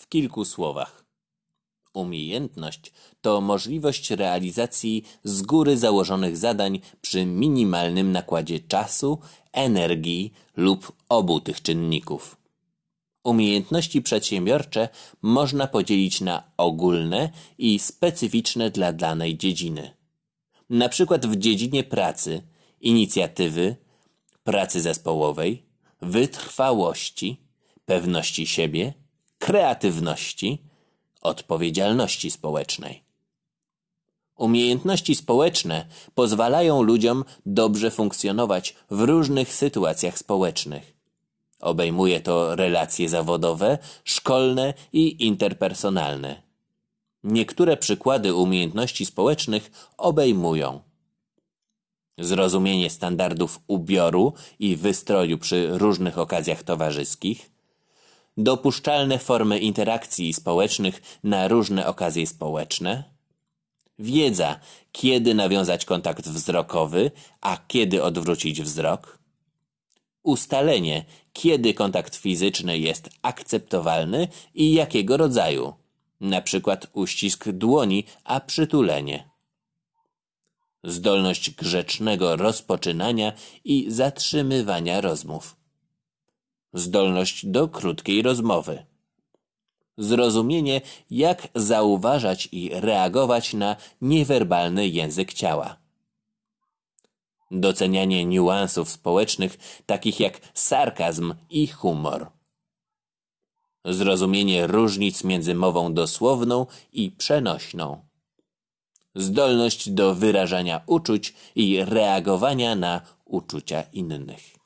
W kilku słowach. Umiejętność to możliwość realizacji z góry założonych zadań przy minimalnym nakładzie czasu, energii lub obu tych czynników. Umiejętności przedsiębiorcze można podzielić na ogólne i specyficzne dla danej dziedziny. Na przykład w dziedzinie pracy, inicjatywy, pracy zespołowej, wytrwałości, pewności siebie, kreatywności, odpowiedzialności społecznej. Umiejętności społeczne pozwalają ludziom dobrze funkcjonować w różnych sytuacjach społecznych. Obejmuje to relacje zawodowe, szkolne i interpersonalne. Niektóre przykłady umiejętności społecznych obejmują zrozumienie standardów ubioru i wystroju przy różnych okazjach towarzyskich, dopuszczalne formy interakcji społecznych na różne okazje społeczne, wiedza, kiedy nawiązać kontakt wzrokowy, a kiedy odwrócić wzrok, ustalenie, kiedy kontakt fizyczny jest akceptowalny i jakiego rodzaju, na przykład uścisk dłoni, a przytulenie. Zdolność grzecznego rozpoczynania i zatrzymywania rozmów zdolność do krótkiej rozmowy. Zrozumienie, jak zauważać i reagować na niewerbalny język ciała. Docenianie niuansów społecznych, takich jak sarkazm i humor. Zrozumienie różnic między mową dosłowną i przenośną. Zdolność do wyrażania uczuć i reagowania na uczucia innych.